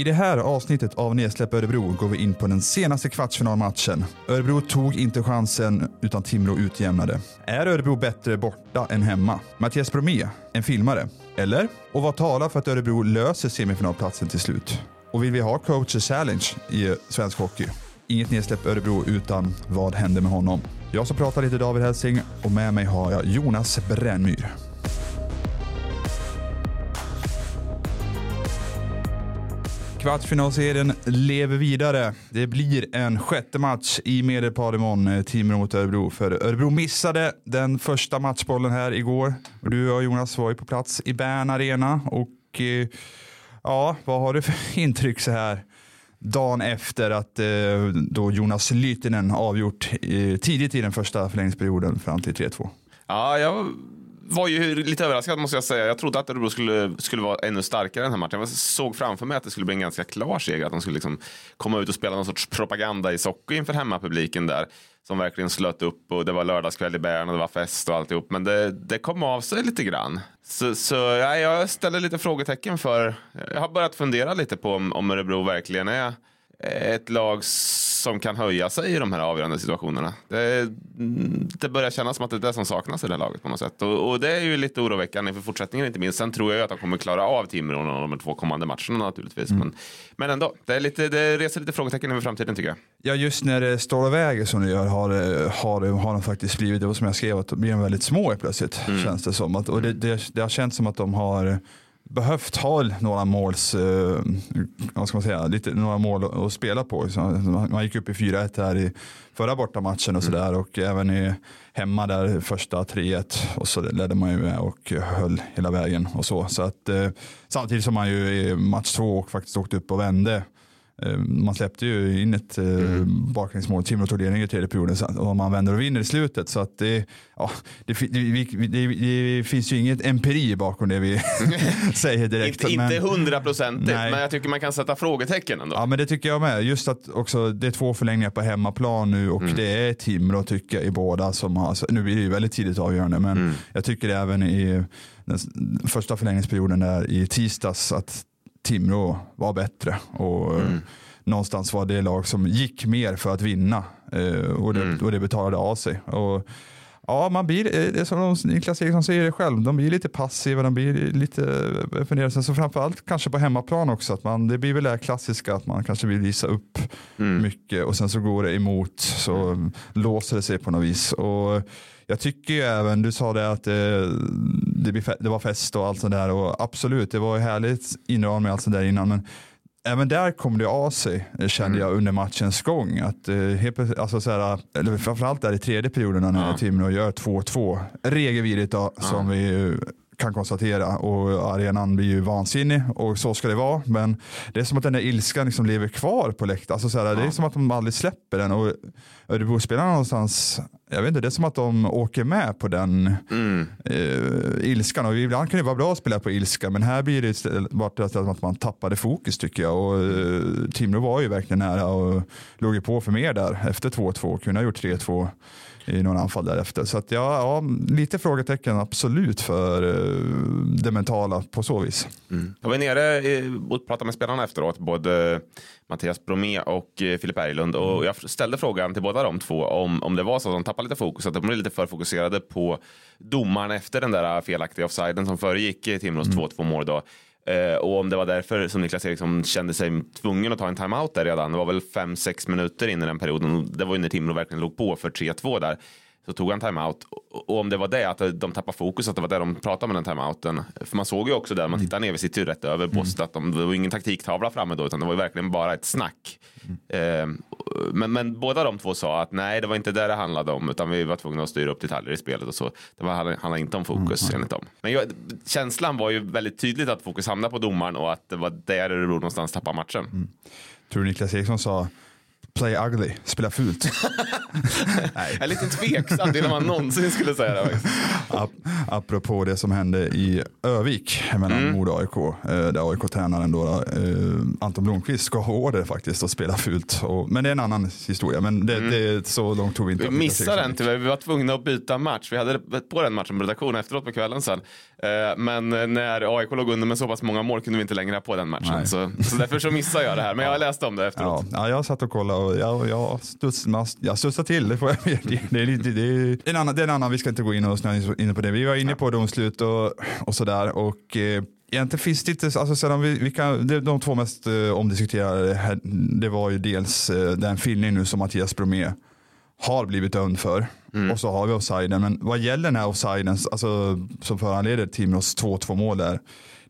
I det här avsnittet av Nedsläpp Örebro går vi in på den senaste kvartsfinalmatchen. Örebro tog inte chansen utan Timrå utjämnade. Är Örebro bättre borta än hemma? Mattias Bromé, en filmare? Eller? Och vad talar för att Örebro löser semifinalplatsen till slut? Och vill vi ha coacher challenge i svensk hockey? Inget nedsläpp Örebro utan vad händer med honom? Jag som pratar lite David Helsing och med mig har jag Jonas Brännmyr. Kvartsfinalserien lever vidare. Det blir en sjätte match i Medelpad imorgon, eh, Timrå mot Örebro. För Örebro missade den första matchbollen här igår. Du och Jonas var ju på plats i Bern Arena. Och eh, ja, vad har du för intryck så här dagen efter att eh, då Jonas Lytinen avgjort tidigt i den första förlängningsperioden fram till 3-2? Ja, jag var ju lite överraskad måste jag säga. Jag trodde att Örebro skulle, skulle vara ännu starkare den här matchen. Jag såg framför mig att det skulle bli en ganska klar seger. Att de skulle liksom komma ut och spela någon sorts propaganda i socker inför hemmapubliken där. Som verkligen slöt upp och det var lördagskväll i Bern och det var fest och alltihop. Men det, det kom av sig lite grann. Så, så ja, jag ställer lite frågetecken för. Jag har börjat fundera lite på om, om Örebro verkligen är ett lag som kan höja sig i de här avgörande situationerna. Det, det börjar kännas som att det är det som saknas i det här laget på något sätt. Och, och det är ju lite oroväckande för fortsättningen inte minst. Sen tror jag att de kommer klara av Timrå de två kommande matcherna naturligtvis. Mm. Men, men ändå, det, är lite, det reser lite frågetecken över framtiden tycker jag. Ja, just när det står och väger som det gör har, har, har de faktiskt blivit, det var som jag skrev, att de blir väldigt små plötsligt. Mm. Känns det som. Att, och det, det, det har känts som att de har behövt ha några måls, eh, vad ska man säga, lite, några mål att spela på. Man gick upp i 4-1 här i förra bortamatchen och sådär mm. och även i hemma där första 3-1 och så ledde man ju med och höll hela vägen och så. så att, eh, samtidigt som man ju i match två och faktiskt åkte upp och vände man släppte ju in ett eh, mm. baklängsmål. Timrå tog ledningen i tredje perioden och man vänder och vinner i slutet. Så att det, ja, det, det, det, det finns ju inget empiri bakom det vi säger direkt. inte, men, inte hundraprocentigt, men jag tycker man kan sätta frågetecken ändå. Ja, men det tycker jag med. Just att också det är två förlängningar på hemmaplan nu och mm. det är Timrå tycker jag i båda som har, nu blir det ju väldigt tidigt avgörande, men mm. jag tycker det även i den första förlängningsperioden där i tisdags att Timrå var bättre och eh, mm. någonstans var det lag som gick mer för att vinna eh, och det, mm. och det betalade av sig. Och, Ja, man blir, eh, det är som Niklas Eriksson säger det själv, de blir lite passiva, de blir lite fundersamma. Så framförallt kanske på hemmaplan också, att man, det blir väl det klassiska att man kanske vill visa upp mm. mycket och sen så går det emot så mm. låser det sig på något vis. Och jag tycker ju även, du sa det att det, det, det var fest och allt sånt där och absolut, det var ju härligt inram med allt sånt där innan. Men även där kom det av sig, kände mm. jag under matchens gång. Att, eh, helt, alltså, så här, eller framförallt där i tredje perioden när ja. Timrå gör 2-2. Regelvidrigt då, ja. som vi kan konstatera och arenan blir ju vansinnig och så ska det vara. Men det är som att den där ilskan liksom lever kvar på läktaren. Alltså ja. Det är som att de aldrig släpper den. Och Örebrospelarna någonstans, jag vet inte, det är som att de åker med på den mm. eh, ilskan. Och ibland kan det vara bra att spela på ilska, men här blir det bara att man tappade fokus tycker jag. Och eh, Timrå var ju verkligen nära och låg ju på för mer där efter 2-2, kunde ha gjort 3-2 i någon anfall därefter. Så att ja, ja, lite frågetecken absolut för uh, det mentala på så vis. Mm. Jag var nere och pratade med spelarna efteråt, både Mattias Bromé och eh, Filip Berglund. Och mm. jag ställde frågan till båda de två om, om det var så att de tappade lite fokus, att de blev lite för fokuserade på domaren efter den där felaktiga offsiden som föregick Timrås mm. 2-2 mål. Då. Eh, och om det var därför som Niklas Eriksson kände sig tvungen att ta en timeout där redan. Det var väl 5-6 minuter in i den perioden. Det var ju när Timrå verkligen låg på för 3-2 där. Så tog han timeout. Och om det var det, att de tappade fokus, att det var det de pratade om den timeouten. För man såg ju också där, man mm. tittar ner, vi sitter ju rätt över postet, mm. att de, det var ingen taktiktavla framme då, utan det var ju verkligen bara ett snack. Mm. Eh, men, men båda de två sa att nej, det var inte det det handlade om, utan vi var tvungna att styra upp detaljer i spelet och så. Det var, handlade inte om fokus mm. enligt dem. Men jag, känslan var ju väldigt tydligt att fokus hamnade på domaren och att det var där Örebro någonstans tappade matchen. Mm. Tror du Niklas Eriksson sa play ugly, spela fult. Jag är lite tveksam till om man någonsin skulle säga det. Ap apropå det som hände i Övik mellan mm. Modo och AIK. Eh, där AIK-tränaren eh, Anton Blomqvist ska ha order faktiskt att spela fult. Och, men det är en annan historia. Men det, mm. det, så långt tog vi inte. Vi missade den tyvärr. Vi var tvungna att byta match. Vi hade på den matchen på redaktionen efteråt på kvällen sen. Eh, men när AIK låg under med så pass många mål kunde vi inte längre ha på den matchen. Så, så därför så missade jag det här. Men jag har läst om det efteråt. Ja, ja jag satt och kollade jag, jag, studs, jag studsade till. Det, får jag, det, det, är lite, det, är en annan, det är en annan, vi ska inte gå in och snöa in på det. Vi var inne på domslut och, och sådär. Och, eh, Egentligen finns det inte, alltså sedan vi, vi kan, det, de två mest eh, omdiskuterade, det var ju dels eh, den filmning nu som Mattias Bromé har blivit dömd för. Mm. Och så har vi offsiden. Men vad gäller den här offsiden alltså, som föranleder Timrås 2-2 mål där.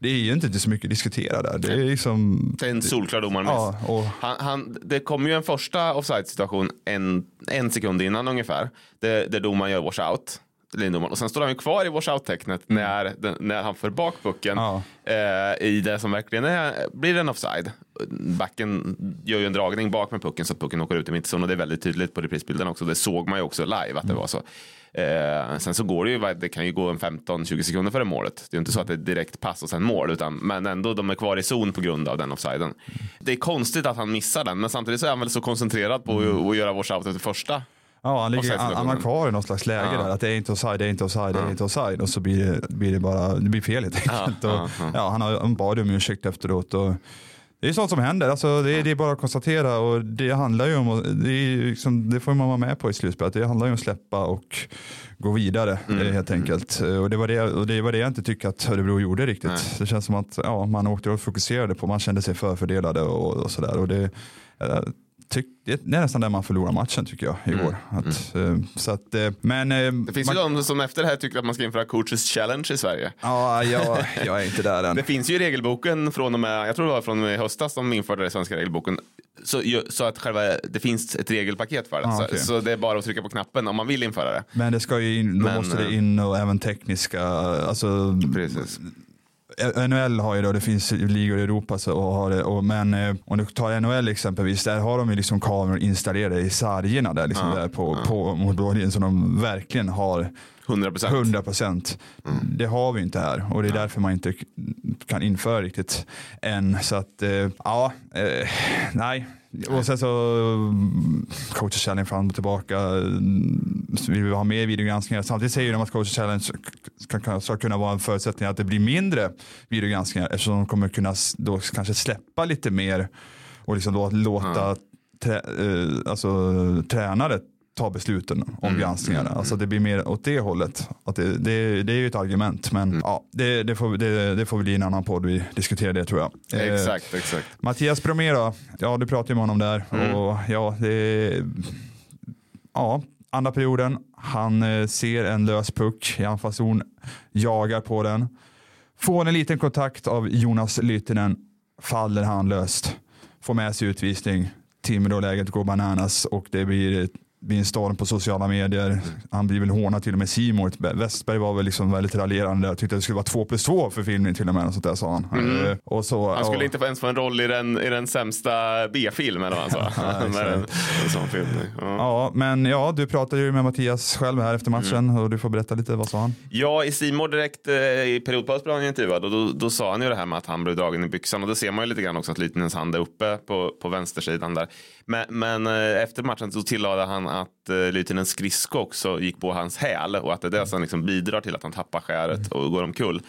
Det är ju inte så mycket att diskutera där. Det är, liksom, det är en solklar domarmiss. Ja, och... han, han, det kom ju en första offside situation en, en sekund innan ungefär. Där, där domaren gör washout lindomaren. Och sen står han ju kvar i washout-tecknet mm. när, när han för bak pucken ja. eh, i det som verkligen är, blir en offside. Backen gör ju en dragning bak med pucken så att pucken åker ut i mittzon och det är väldigt tydligt på reprisbilden också. Det såg man ju också live att det mm. var så. Eh, sen så går det ju, det kan ju gå en 15-20 sekunder före målet. Det är inte så att det är direkt pass och sen mål, utan, men ändå de är kvar i zon på grund av den offsiden. Mm. Det är konstigt att han missar den, men samtidigt så är han väl så koncentrerad på att, att göra washout efter första Ja, han, ligger, han, han har kvar i något slags läge ja. där. Att det är inte offside, det är inte offside, det är inte offside. Och så blir det, blir det bara det blir fel helt enkelt. Ja, och, ja, han, har, han bad om ursäkt efteråt. Och, det är sånt som händer, alltså, det, är, det är bara att konstatera och det handlar ju om, det, liksom, det får man vara med på i slutspelet, det handlar ju om att släppa och gå vidare mm. Eh, helt enkelt. Och det, var det, och det var det jag inte tycker att Örebro gjorde riktigt. Nej. Det känns som att ja, man åkte och fokuserade på, man kände sig förfördelade och, och sådär. Och det, tyck, det är nästan där man förlorar matchen tycker jag igår. Mm. Att, mm. Så att, eh, men, eh, det finns man, ju de som efter det här tycker att man ska införa coaches challenge i Sverige. Ja, jag, jag är inte där än. det finns ju i regelboken från och med, jag tror det var från och med höstas som införde det svenska regelboken. Så, så att själva, det finns ett regelpaket för det. Ah, okay. så, så, det är bara att trycka på knappen om man vill införa det. Men det ska ju in, då men, måste det in och även tekniska, alltså precis NHL har ju då, det finns ligor i Europa så, och har det, och, men eh, om du tar NHL exempelvis, där har de ju liksom kameror installerade i sargerna där, liksom ja, där på, ja. på mot som de verkligen har 100 procent. Mm. Det har vi inte här och det är därför man inte kan införa riktigt än. Så att, eh, ja, eh, nej. Och sen så mm, coacher challenge fram och tillbaka. Vill vi ha mer videogranskningar? Samtidigt säger de att coacher challenge ska, ska kunna vara en förutsättning att det blir mindre videogranskningar eftersom de kommer kunna då kanske släppa lite mer och liksom då låta mm. trä, eh, alltså, tränare ta besluten om mm. granskningarna. Mm. Alltså det blir mer åt det hållet. Att det, det, det är ju ett argument men mm. ja, det, det, får, det, det får bli en annan podd vi diskuterar det tror jag. Exakt, eh, exakt. Mattias Bromé då? Ja, du pratade med honom där. Mm. Och ja, det, ja, andra perioden. Han eh, ser en lös puck i anfallszon, jagar på den. Får en liten kontakt av Jonas Lytinen, faller han löst. Får med sig utvisning. Timrå-läget går bananas och det blir blir en storm på sociala medier. Han blir väl hånad till och med Simon. Westberg var väl liksom väldigt raljerande. Tyckte det skulle vara två plus två för filmen till och med. Och sånt där, sa han. Mm. Uh, och så, han skulle och... inte ens få en roll i den, i den sämsta B-filmen. Alltså. ja, film. Ja. ja, men ja, du pratade ju med Mattias själv här efter matchen mm. och du får berätta lite. Vad sa han? Ja, i Simon direkt eh, i periodpaus blev han intervjuad och då, då sa han ju det här med att han blev dragen i byxan och då ser man ju lite grann också att Lytinens hand är uppe på, på vänstersidan där. Men, men eh, efter matchen så tillade han att eh, Lytinens skridsko också gick på hans häl och att det är det som liksom bidrar till att han tappar skäret och går omkull.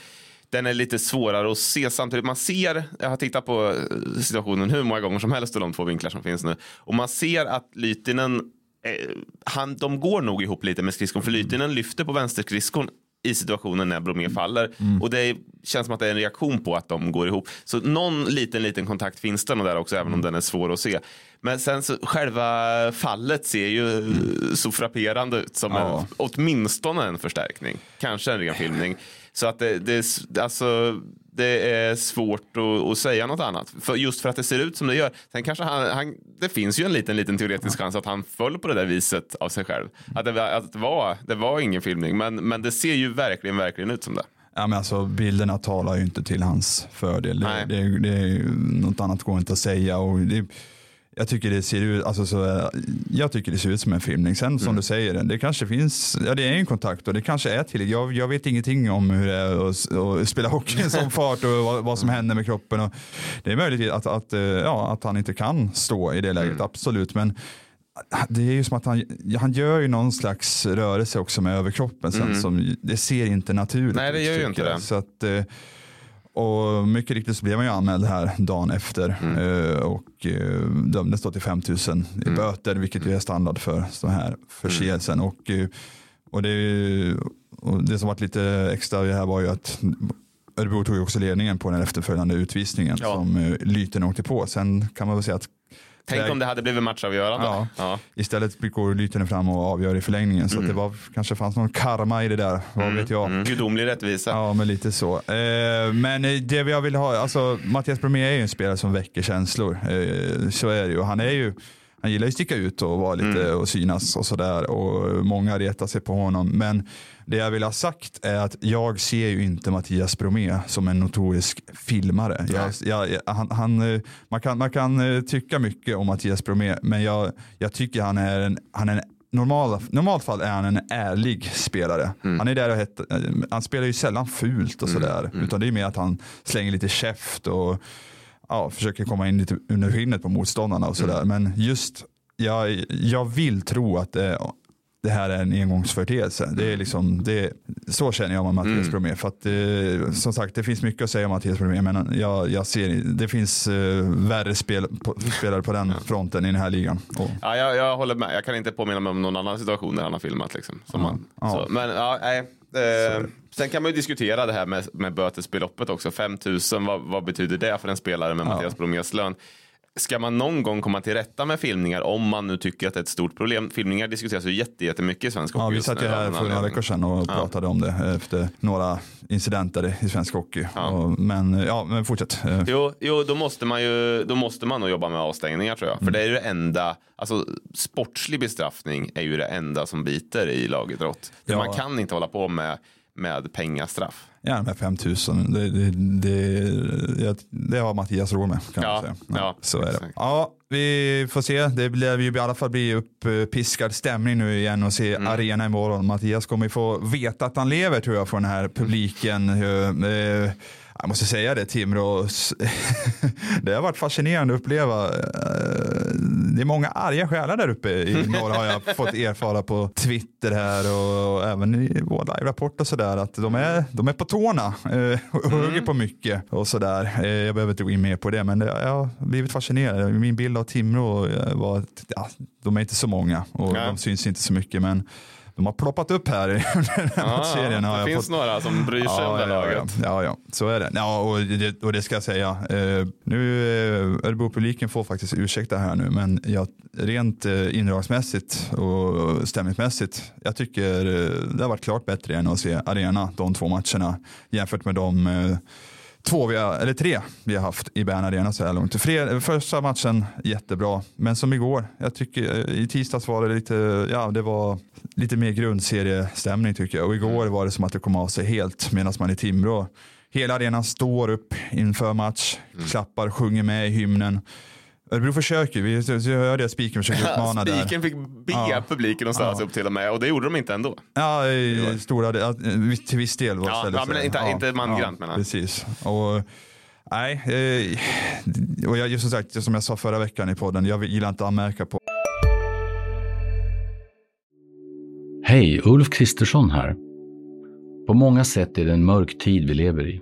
Den är lite svårare att se samtidigt. Man ser, jag har tittat på eh, situationen hur många gånger som helst och de två vinklar som finns nu. Och man ser att Lytinen, eh, han, de går nog ihop lite med skridskon. För Lytinen lyfter på vänsterskridskon i situationen när Bromé faller. Mm. Och det känns som att det är en reaktion på att de går ihop. Så någon liten, liten kontakt finns det nog där också, även om mm. den är svår att se. Men sen så själva fallet ser ju mm. så frapperande ut som ja. en, åtminstone en förstärkning. Kanske en ren filmning. Så att det, det, alltså, det är svårt att, att, säga något annat. För just för att det ser ut som det gör. Sen kanske han, han det finns ju en liten, liten teoretisk chans att han föll på det där viset av sig själv. Att det, att det, var, det var ingen filmning, men, men det ser ju verkligen, verkligen ut som det. Ja, men alltså, bilderna talar ju inte till hans fördel. Det, det, det, något annat går inte att säga. Och det, jag tycker det ser ut, alltså så, jag tycker det ser ut som en filmning. Sen som Mm. du säger, det kanske finns, ja det är en kontakt och det kanske är till. Jag, jag vet ingenting om hur det är att, att spela hockey sån fart och vad, vad som händer med kroppen. Och det är möjligt att, att, eh, ja, att han inte kan stå i det läget, Mm. absolut. Men det är ju som att han, han gör ju någon slags rörelse också med överkroppen sen som det ser inte naturligt Mm. Nej, det ut, gör ju inte det. Så att, eh, och mycket riktigt så blev han ju anmäld här dagen efter Mm. eh, och eh, dömdes då till 5 000 i Mm. böter, vilket ju är standard för så här förseelsen. Och, eh, och, det, och det som varit lite extra här var ju att Örebro tog ju också ledningen på den efterföljande utvisningen Ja. som Lyten åkte på. Sen kan man väl säga att Tänk om det hade blivit matchavgörande. Ja. Ja. Istället går Lyten fram och avgör i förlängningen. Så att det var, kanske fanns någon karma i det där, vad vet jag. Mm. Gudomlig rättvisa. Ja, men lite så. Eh, men eh, det jag vill ha, alltså Mattias Bromé är ju en spelare som väcker känslor. Eh, så är det ju. Han är ju, han gillar ju att sticka ut och vara lite och synas och sådär. Och många retar sig på honom. Men det jag vill ha sagt är att jag ser ju inte Mattias Bromé som en notorisk filmare. Jag, jag, han, han, eh, man, kan, man kan eh, tycka mycket om Mattias Bromé, men jag, jag tycker han är en, han är en Normal, normalt fall är han en ärlig spelare. Han, är där och het, eh, han spelar ju sällan fult och sådär. Utan det är mer att han slänger lite käft och ja, försöker komma in lite under skinnet på motståndarna och sådär. Men just, jag, jag vill tro att det, det här är en engångsföreteelse. Det är liksom, det, så känner jag med Mattias Bromé. För att, eh, som sagt, det finns mycket att säga om Mattias Bromé. Men jag, jag ser, det finns eh, värre spel, på, spelare på den fronten i den här ligan. Och, Ja, jag, jag håller med. Jag kan inte påminna mig om någon annan situation där han har filmat. Liksom, som han, Ja. Så, men ja, nej. Eh, sen kan man ju diskutera det här med, med bötesbeloppet också. 5 000, vad, vad betyder det för en spelare med Mattias Bromés lön? Ska man någon gång komma till rätta med filmningar om man nu tycker att det är ett stort problem? Filmningar diskuteras ju jätte, jättemycket i svensk hockey Ja, vi satt ju här för några veckor sedan och pratade om det efter några incidenter i svensk hockey. Och, men ja, men fortsätt. Jo, jo då, måste man ju, då måste man nog jobba med avstängningar tror jag. För Mm. det är ju det enda, alltså sportslig bestraffning är ju det enda som biter i lagidrott. Ja. Man kan inte hålla på med, med pengastraff. Ja, de här 5000, det, det, det, det, har Mattias råd med kan Ja, säga. ja, så är det. Ja, vi får se. Det blir ju i alla fall bli uppiskad stämning nu igen och se Mm. arena imorgon. Mattias kommer ju få veta att han lever tror jag från den här publiken. Eh, Jag måste säga det Timrå, det har varit fascinerande att uppleva. Eh, Det är många arga själar där uppe i norr har jag fått erfara på Twitter här och även i vår live-rapport och sådär att de är, de är på tårna eh, och hugger på mycket och sådär. Eh, Jag behöver inte gå in mer på det men det- jag har blivit fascinerad. Min bild av Timrå eh, var att ja, de är inte så många och Nej. de syns inte så mycket men de har ploppat upp här i den här Ja, matchserien. har det jag finns fått- några som bryr sig om det ja, ja, laget. ja, ja, så är det. Ja, och, det och det ska jag säga. Eh, nu, eh, Örebro-publiken får faktiskt ursäkta här nu, men jag, rent eh, indragsmässigt och stämningsmässigt, jag tycker eh, det har varit klart bättre än att se Arena de två matcherna jämfört med de eh, två vi har, eller tre vi har haft i Bern Arena så här långt. Första matchen jättebra, men som igår, jag tycker eh, i tisdags var det lite, ja det var lite mer grundseriestämning tycker jag. Och igår var det som att det kom av sig helt medan man i Timrå. Hela arenan står upp inför match, klappar, sjunger med i hymnen. Örebro försöker, vi vi hörde att spiken försöker utmana där. Spiken fick be Ja. publiken att ställa sig upp till och med och det gjorde de inte ändå. Ja, i stora, ja, till viss del. Var Ja, ja, men inte- inte mangrant, menar jag. Precis. Och, nej, eh, och jag, just som sagt, som jag sa förra veckan i podden, jag gillar inte att anmärka på Hej, Ulf Kristersson här. På många sätt är det en mörk tid vi lever i.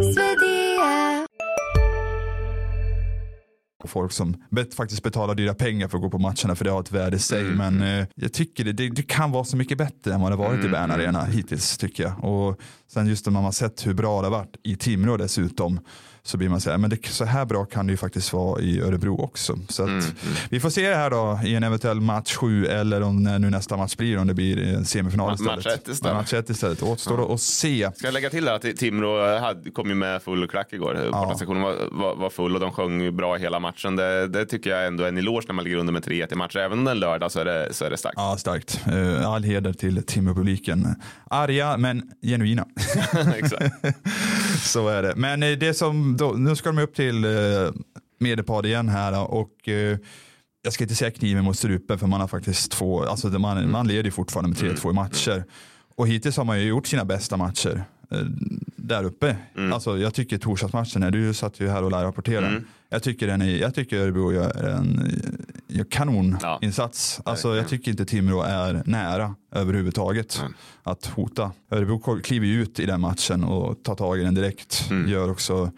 Folk som bet, faktiskt betalar dyra pengar för att gå på matcherna för det har ett värde i sig. Mm, Men eh, jag tycker det, det, det kan vara så mycket bättre än vad det varit Mm, i Bern Arena hittills tycker jag. Och sen just när man har sett hur bra det har varit i Timrå dessutom så blir man så här, men det, så här bra kan det ju faktiskt vara i Örebro också. Så att, Mm, Vi får se det här då i en eventuell match sju eller om när nu nästa match blir, om det blir en semifinal Ma- istället. match ett istället. Ja, match ett istället. Återstår att se. Ska jag lägga till att Timrå hade, kom ju med full klack igår. Bortasektionen var, var, var full och de sjöng bra hela matchen. Det, det tycker jag ändå är en eloge när man ligger under med 3-1 i matcher. Även om det är en lördag så är det, så är det starkt. Ja, starkt. Eh, All heder till Timrå-publiken. Arga men genuina. Exakt. Så är det. Men eh, det som, då, nu ska de upp till eh, Medelpad igen här då, och eh, jag ska inte säga kniven mot strupen för man har faktiskt två, alltså man, man leder fortfarande med 3-2 i matcher. Och hittills har man ju gjort sina bästa matcher eh, där uppe. Alltså jag tycker torsdagsmatchen, du satt ju här och rapporterade. Jag tycker, den är, jag tycker Örebro gör en gör kanoninsats. Alltså jag tycker inte Timrå är nära överhuvudtaget att hota. Örebro kliver ut i den matchen och tar tag i den direkt. Gör också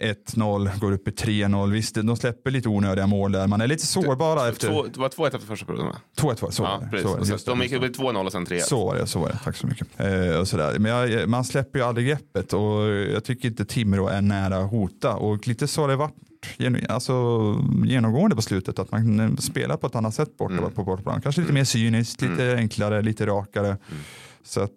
1-0, går upp i 3-0. Visst, de släpper lite onödiga mål där. Man är lite sårbara efter... Två, det var 2-1 efter första perioden va? 2-1 så var Ja. Så var det. Så de gick upp i 2-0 och sen 3-1. Så var det, så var det. Tack så mycket. Eh, och sådär. Men jag, man släpper ju aldrig greppet och jag tycker inte Timrå är nära att hota. Och lite så har det varit alltså, genomgående på slutet. Att man eh, spelar på ett annat sätt borta Mm. på bortaplan. Kanske lite mer cyniskt, lite enklare, lite rakare. Mm. Så att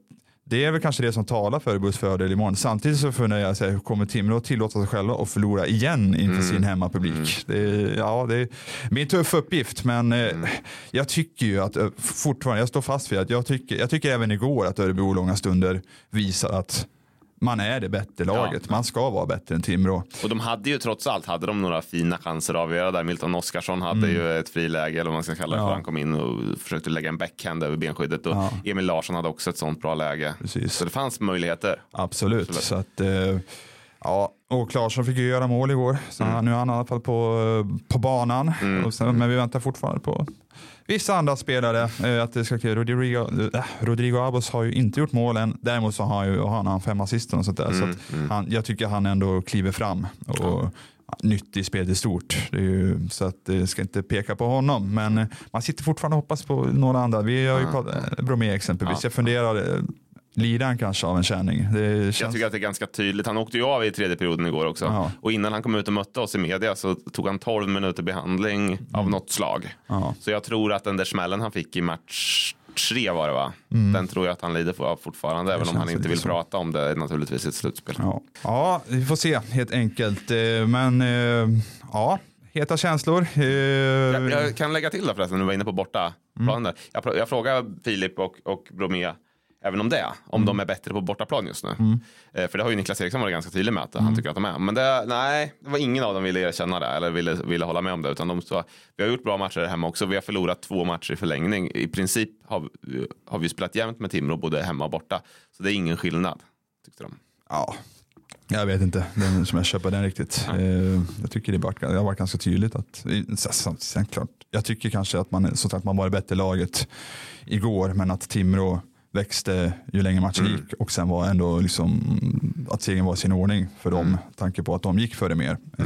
det är väl kanske det som talar för Örebros fördel imorgon. Samtidigt så funderar jag, så här, kommer Timrå tillåta sig själva att förlora igen inför Mm. sin hemmapublik? Det, är, ja, det blir en tuff uppgift, men eh, jag tycker ju att, eh, fortfarande, jag står fast vid att jag tycker, jag tycker även igår att Örebro långa stunder visar att man är det bättre laget. Man ska vara bättre än Timrå. Och de hade ju trots allt hade de några fina chanser att avgöra där. Milton Oskarsson hade ju ett friläge eller vad man ska kalla det Mm. Ja. för. Han kom in och försökte lägga en backhand över benskyddet och Ja. Emil Larsson hade också ett sånt bra läge. Precis. Så det fanns möjligheter. Absolut. Absolut. Så att, eh, ja, och Klarsson fick ju göra mål igår. Så han, nu är han i alla fall på, eh, på banan. Och sen, men vi väntar fortfarande på vissa andra spelare. Eh, att det ska ske. Rodrigo, eh, Rodrigo Abos har ju inte gjort mål än. Däremot så har han, ju, har han fem assist och sånt där. Så att han, jag tycker han ändå kliver fram. Och, Nytt i spelet i stort. Ju, så att det ska inte peka på honom. Men eh, man sitter fortfarande och hoppas på några andra. Vi har ju pratat, eh, Bromé exempelvis. Ja. Jag funderar, eh, lider han kanske av en känning? Det Jag känns tycker att det är ganska tydligt. Han åkte ju av i tredje perioden igår också. Ja. Och innan han kom ut och mötte oss i media så tog han 12 minuter behandling av något slag. Mm. Ja. Så jag tror att den där smällen han fick i match tre var det va? Den tror jag att han lider av fortfarande. Även om Mm. känns han inte vill så. prata om det naturligtvis i ett slutspel. Ja. ja, vi får se helt enkelt. Eh, Men eh, ja, heta känslor. Eh, Jag, jag kan lägga till där förresten, nu var inne på borta där. Jag, jag frågar Filip och, och Bromé även om det, om de är bättre på bortaplan just nu. Eh, för det har ju Niklas Eriksson varit ganska tydlig med att han tycker att de är. Men det, nej, det var ingen av dem ville erkänna det eller ville, ville hålla med om det. Utan de sa, vi har gjort bra matcher hemma också. Vi har förlorat två matcher i förlängning. I princip har, vi- har vi spelat jämnt med Timrå både hemma och borta. Så det är ingen skillnad, tyckte de. Ja, jag vet inte den, som jag köper den riktigt. Eh, Jag tycker det har varit, ganska tydligt att, sen klart, jag tycker kanske att man, som sagt, man var det bättre laget igår, men att Timrå växte ju längre matchen gick och sen var ändå liksom att segern var i sin ordning för dem, tanke på att de gick före mer. Eh,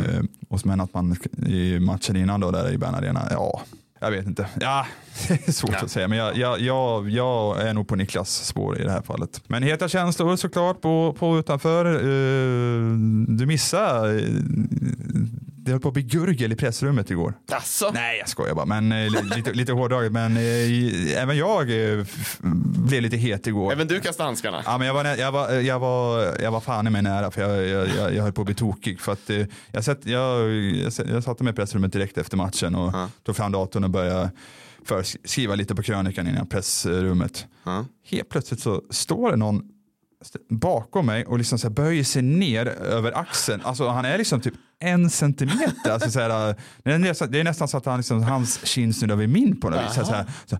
och men att man i matchen innan då där i Bern Arena, ja, jag vet inte. Ja, det är svårt Ja. att säga, men jag, jag, jag, jag är nog på Niklas spår i det här fallet. Men heta känslor såklart på, på utanför. Eh, du missade, eh, det höll på att bli gurgel i pressrummet igår. Alltså, Nej, jag skojar bara, men eh, li- lite, lite hårdraget. Men eh, även jag eh, f- blev lite het igår. även du kastade handskarna. Ja, men jag, var, nä- jag, var, jag, var, jag var fan i mig nära för jag, jag, jag, jag höll på att bli tokig. För att, eh, jag, sett, jag, jag, jag satte mig i pressrummet direkt efter matchen och Ja. tog fram datorn och började för skriva lite på krönikan innan pressrummet. Ja. Helt plötsligt så står det någon st- bakom mig och liksom så här böjer sig ner över axeln. Alltså han är liksom typ en centimeter. Alltså så här, det, är nästan, det är nästan så att han liksom, hans kind snuddar vid min på något vis. Så här, så här, så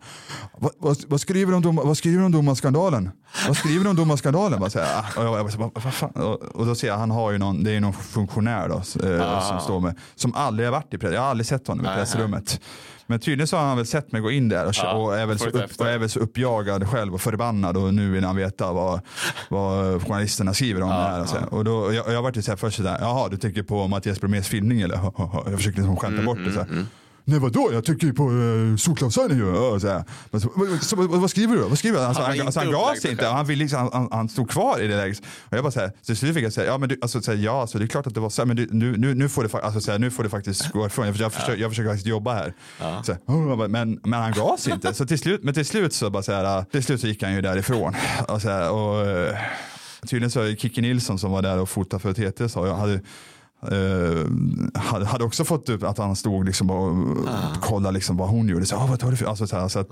vad, vad, vad skriver de om, vad skriver de om domarskandalen? Vad skriver de om domarskandalen? Bara så här, ah, och jag, jag, bara, vad, fan? Och, och då ser jag, han har ju någon, det är någon funktionär då, eh, som står med, som aldrig har varit i press, jag har aldrig sett honom i pressrummet. Men tydligen så har han väl sett mig gå in där och, Ja, och, är, väl så upp, och är väl så uppjagad själv och förbannad och nu vill han veta vad, vad journalisterna skriver om det här. Och, så. här. och då, jag, jag var så här först sådär, jaha du tänker på Mattias Bromés filmning eller? Jag försökte liksom skämta bort det. Så här. Nej vadå, jag tycker ju på uh, solglasögonen ju. Och så här. Men så, vad- så, vad, vad skriver du då? Vad skriver du? Alltså, Han han, alltså, han inte gav sig inte, han, vill liksom, han, han stod kvar i det läget. Och jag bara så här, till slut fick jag säga, ja men du, alltså, så här, ja, alltså, det är klart att det var så här, men du, nu, nu, nu, får det, fa- alltså, så här, nu får det faktiskt gå ifrån. Jag, jag, försöker, jag försöker faktiskt jobba här. Så här, men, men han gav sig inte. Så till slut, men till slut så bara så här, till slut så gick han ju därifrån. Och, så och, eh, tydligen så Kikki Nilsson som var där och fotade för TT sa jag hade eh, hade, också fått upp att han stod liksom och Ah. kollade liksom vad hon gjorde. Så, ah, vad tar du för? Alltså, så här, så att,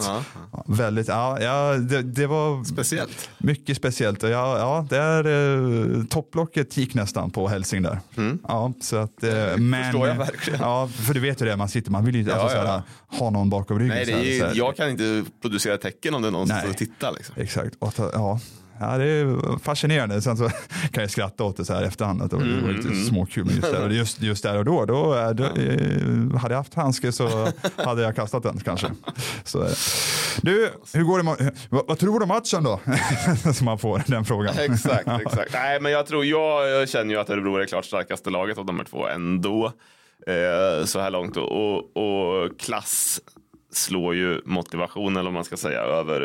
ja, väldigt, ja, ja det, det var Speciellt. mycket speciellt. Ja, ja, där, eh, topplocket gick nästan på Hälsing där. Ja, så att, eh, men, Mm. förstår jag verkligen. Ja, för du vet ju det, man sitter, man vill ju inte Ja, alltså, ja. här, ha någon bakom ryggen. Nej, det så här, är, så här. jag kan inte producera tecken om det är någon som Nej. tittar. Liksom. Exakt. Och, ja. Ja, det är fascinerande. Sen så kan jag skratta åt det så här efterhand. Att det var Mm, lite småkul. Men just där, just, just där och då, då, då eh, hade jag haft handske så hade jag kastat den kanske. Så, du, hur går det? Vad, vad tror du om matchen då? så man får den frågan. Exakt, exakt. Nej, men jag tror, jag, jag känner ju att Örebro är det klart starkaste laget av de här två ändå. Eh, så här långt. Och, och, och klass slår ju motivationen, eller vad man ska säga, över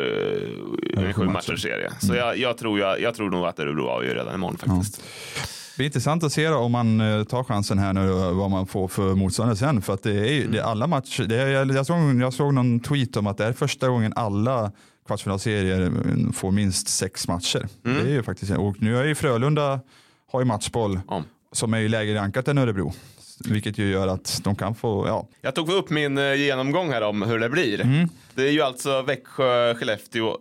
eh, en sju matchers serie. Så jag, jag, tror, jag, jag tror nog att Örebro avgör redan imorgon faktiskt. Det blir intressant att se om man eh, tar chansen här nu och vad man får för motståndare sen. För att det är ju det är alla matcher. Det är, jag, såg, jag såg någon tweet om att det är första gången alla kvartsfinalserier eh, får minst sex matcher. Det är ju faktiskt, och nu är ju Frölunda har ju matchboll Ja. som är ju lägre rankat än Örebro. Vilket ju gör att de kan få, ja, Jag tog upp min eh, genomgång här om hur det blir. Mm. Det är ju alltså Växjö, Skellefteå,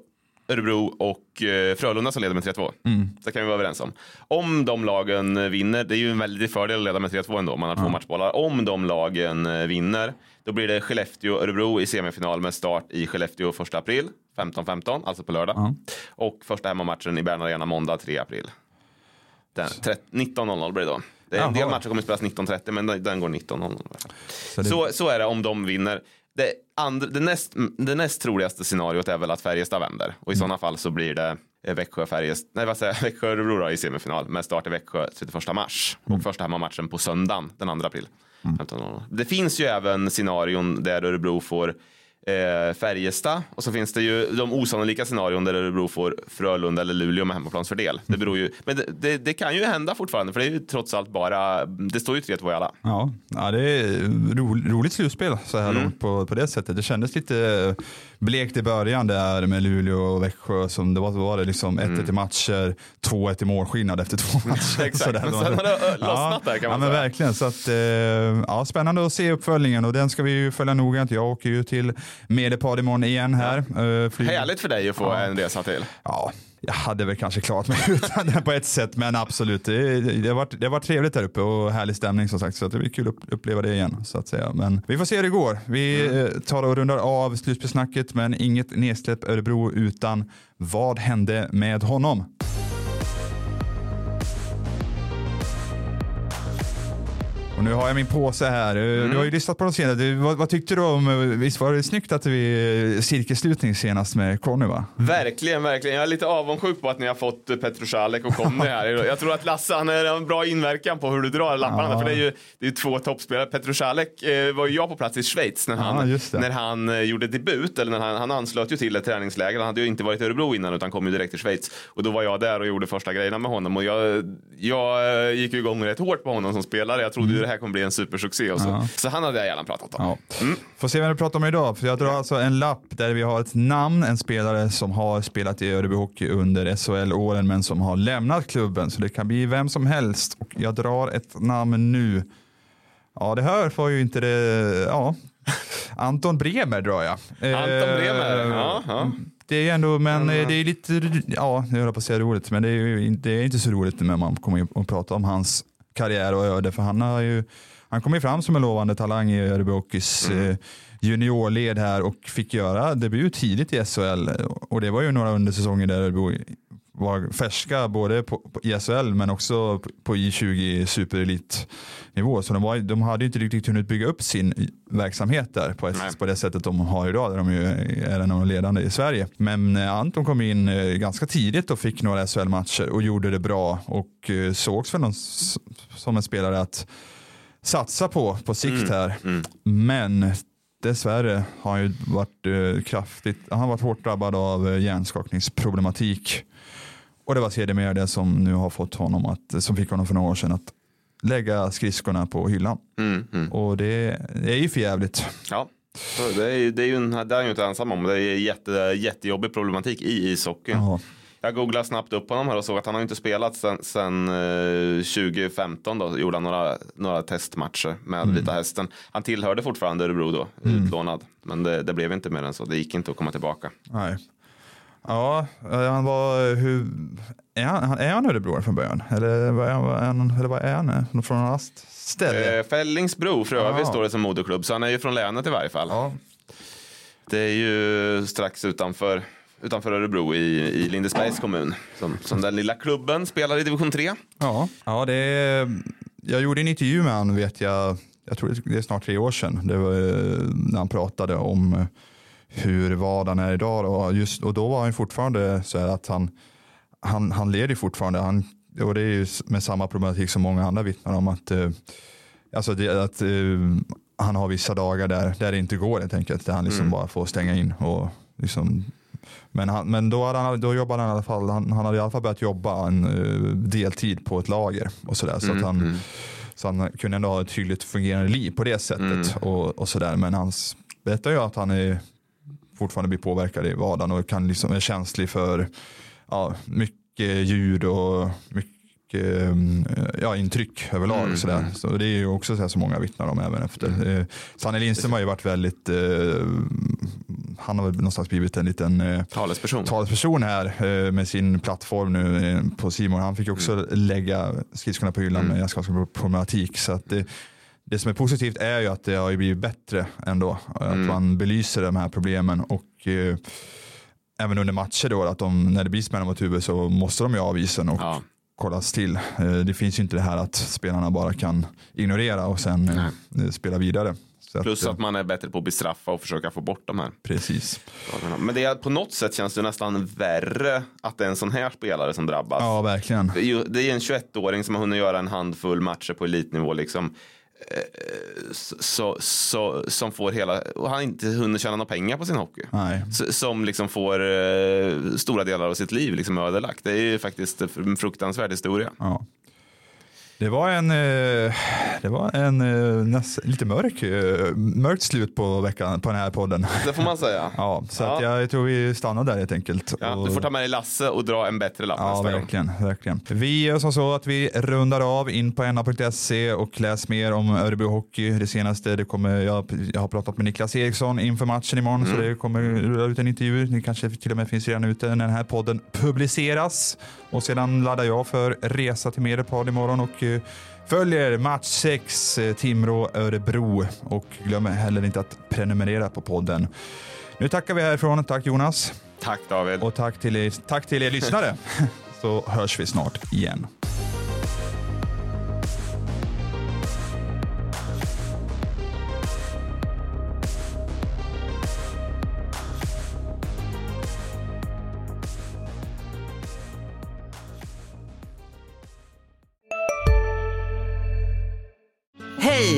Örebro och eh, Frölunda som leder med 3-2. Mm. Det kan vi vara överens om. Om de lagen eh, vinner, det är ju en väldig fördel att leda med 3-2 ändå, man har två matchbollar. Om de lagen vinner, då blir det Skellefteå-Örebro i semifinal med start i Skellefteå 1 april, 15-15, alltså på lördag. Och första hemmamatchen i Bern Arena måndag 3 april. Den, 13 19.00 blir det då. Det är en del matcher kommer spelas 19.30 men den går 19.00. Så det- Så, så är det om de vinner. Det, andra, det, näst, det näst troligaste scenariot är väl att Färjestad vänder. Och i Mm. sådana fall så blir det eh, Växjö, Färjestad, nej vad säger jag, Växjö Örebro då i semifinal med start i Växjö 31 mars. Mm. Och första hemmamatchen på söndagen den 2 april. 15.00. Det finns ju även scenarion där Örebro får eh, Färjestad och så finns det ju de osannolika scenarion där Örebro får Frölunda eller Luleå med hemmaplansfördel. Det beror ju, men det, det, det kan ju hända fortfarande för det är ju trots allt bara, det står ju 3-2 i alla. Ja, ja det är ro, roligt slutspel så här långt på, på det sättet. Det kändes lite blekt i början där med Luleå och Växjö. Som det var, var det liksom 1-1 i matcher, 2-1 i målskillnad efter två matcher. Exakt, Så där men sen har det, lossnat där, kan man ja, men säga. Verkligen, så att, eh, ja, spännande att se uppföljningen och den ska vi ju följa noggrant. Jag åker ju till Medepad imorgon igen här. Eh, flyg- Härligt för dig att få Ja. en resa till. Ja, jag hade väl kanske klarat mig utan den på ett sätt, men absolut. Det, det, har varit, det har varit trevligt där uppe och härlig stämning som sagt, så det blir kul att uppleva det igen. Så att säga. Men vi får se hur det går. Vi eh, tar och rundar av slutspelssnacket, men inget nedsläpp Örebro utan vad hände med honom? Och nu har jag min påse här. Eh, Du har ju lyssnat på de senaste. Du, vad, vad tyckte du om, eh, visst var det snyggt att vi eh, cirkelslutning senast med Conny va? Verkligen, verkligen. Jag är lite avundsjuk på att ni har fått Petroshalek och Conny här. Jag tror att Lasse han har en bra inverkan på hur du drar lapparna. Ja. För det är ju det är två toppspelare. Petroshalek eh, var ju jag på plats i Schweiz när Ja, han, det. när han gjorde debut. Eller när han, han anslöt ju till ett träningsläger. Han hade ju inte varit i Örebro innan utan kom ju direkt till Schweiz. Och då var jag där och gjorde första grejerna med honom. Och jag, jag gick ju igång rätt hårt på honom som spelare. Jag trodde ju det här kommer bli en supersuccé. Och så. Ja. så han hade jag gärna pratat om. Ja. Får se vem vi pratar om idag. För jag drar alltså en lapp där vi har ett namn, en spelare som har spelat i Örebro Hockey under SHL-åren men som har lämnat klubben. Så det kan bli vem som helst. Och jag drar ett namn nu. Ja, det här var ju inte det. Ja. Anton Bremer drar jag. Anton Bremer, Eh, ja, ja. Det är ändå, men eh, det är lite, ja, jag höll på att säga roligt, men det är ju inte, det är inte så roligt när man kommer och pratar om hans karriär och öde, för han har ju, han kom ju fram som en lovande talang i Örebro Hockeys Mm. eh, juniorled här och fick göra debut tidigt i SHL och det var ju några undersäsonger där Örebro var färska både på, på i SHL men också på, på I20 superelitnivå. Så de, var, de hade inte riktigt hunnit bygga upp sin verksamhet där på, ett, på det sättet de har idag där de ju är en av de ledande i Sverige. Men eh, Anton kom in eh, ganska tidigt och fick några SHL-matcher och gjorde det bra och eh, sågs för någon som en spelare att satsa på på sikt här. Men dessvärre har han ju varit eh, kraftigt, han har varit hårt drabbad av eh, hjärnskakningsproblematik. Och det var sedermera det som nu har fått honom att, som fick honom för några år sedan att lägga skridskorna på hyllan. Mm, mm. Och det, det är ju för jävligt. Ja, det är, det är ju en, det är han ju inte ensam om. Det är jätte, jättejobbig problematik i ishockeyn. Ja. Jag googlade snabbt upp honom här och såg att han har inte spelat sen eh, 2015 då. Gjorde han några, några testmatcher med Mm. Vita Hästen. Han tillhörde fortfarande Örebro då, utlånad. Men det, det blev inte mer än så. Det gick inte att komma tillbaka. Nej. Ja, eh, han var, hur, är han, är han Örebro från början? Eller vad är han, är han, eller vad är han? Från något annat ställe? Eh, Fällingsbro Ja. står det som moderklubb. Så han är ju från länet i varje fall. Ja, Det är ju strax utanför, utanför Örebro i, i Lindesbergs kommun. Som, som den lilla klubben spelar i division 3. ja. ja det är, jag gjorde en intervju med han vet jag, jag tror det är snart tre år sedan, det var eh, när han pratade om eh, hur vardagen är idag. Och, just, och då var han fortfarande så här att han, han, han leder fortfarande. Han, och det är ju med samma problematik som många andra vittnar om. att, eh, alltså det, att eh, Han har vissa dagar där, där det inte går helt enkelt. Där han liksom bara får stänga in. Och liksom, men han, men då, hade han, då jobbade han i alla fall, han, han hade i alla fall börjat jobba en eh, deltid på ett lager. och så, där, så, att han, så han kunde ändå ha ett tydligt fungerande liv på det sättet. Och, och så där. Men han berättar ju att han är fortfarande blir påverkad i vardagen och kan liksom är känslig för ja, mycket ljud och mycket um, ja, intryck överlag. Mm, Så, där. så det är ju också så som många vittnar om även efter. Eh, Sanne Lindström har ju varit väldigt, eh, han har väl någonstans blivit en liten eh, Talesperson. talesperson här eh, med sin plattform nu eh, på Simon. Han fick ju också lägga skridskorna på hyllan med problematik. Så att det, som är positivt är ju att det har blivit bättre ändå. Att man belyser de här problemen och eh, även under matcher då att de, när det blir smäll mot huvudet så måste de ju av isen och Ja. kollas till. Eh, det finns ju inte det här att spelarna bara kan ignorera och sen eh, spela vidare. Så Plus eh, att man är bättre på att bestraffa och försöka få bort de här. Precis. Men det är, på något sätt känns det nästan värre att det är en sån här spelare som drabbas. Ja, verkligen. Det är ju- Det är en 21-åring som har hunnit göra en handfull matcher på elitnivå. Liksom, eh, så, så, som får hela, och han inte hunnit tjäna några pengar på sin hockey. Nej. S- Som liksom får eh, stora delar av sitt liv liksom ödelagt. Det är ju faktiskt en fruktansvärd historia. Ja. Det var en, eh, det var en eh, näs, lite mörk, eh, mörkt slut på veckan på den här podden. Det får man säga. Ja, så Att Ja. jag tror vi stannar där helt enkelt. Ja, Och- du får ta med dig Lasse och dra en bättre lapp Ja, nästa gång. verkligen, verkligen. Vi gör som så att vi rundar av in på na.se och läs mer om Örebro Hockey. Det senaste, det kommer, jag, jag har pratat med Niklas Eriksson inför matchen imorgon så det kommer rulla ut en intervju. Det kanske till och med finns redan ute när den här podden publiceras. Och sedan laddar jag för resa till Medelpad imorgon och eh, följer match 6 Timrå-Örebro och glöm heller inte att prenumerera på podden. Nu tackar vi härifrån. Tack Jonas. Tack David. Och tack till er, tack till er lyssnare. Så hörs vi snart igen.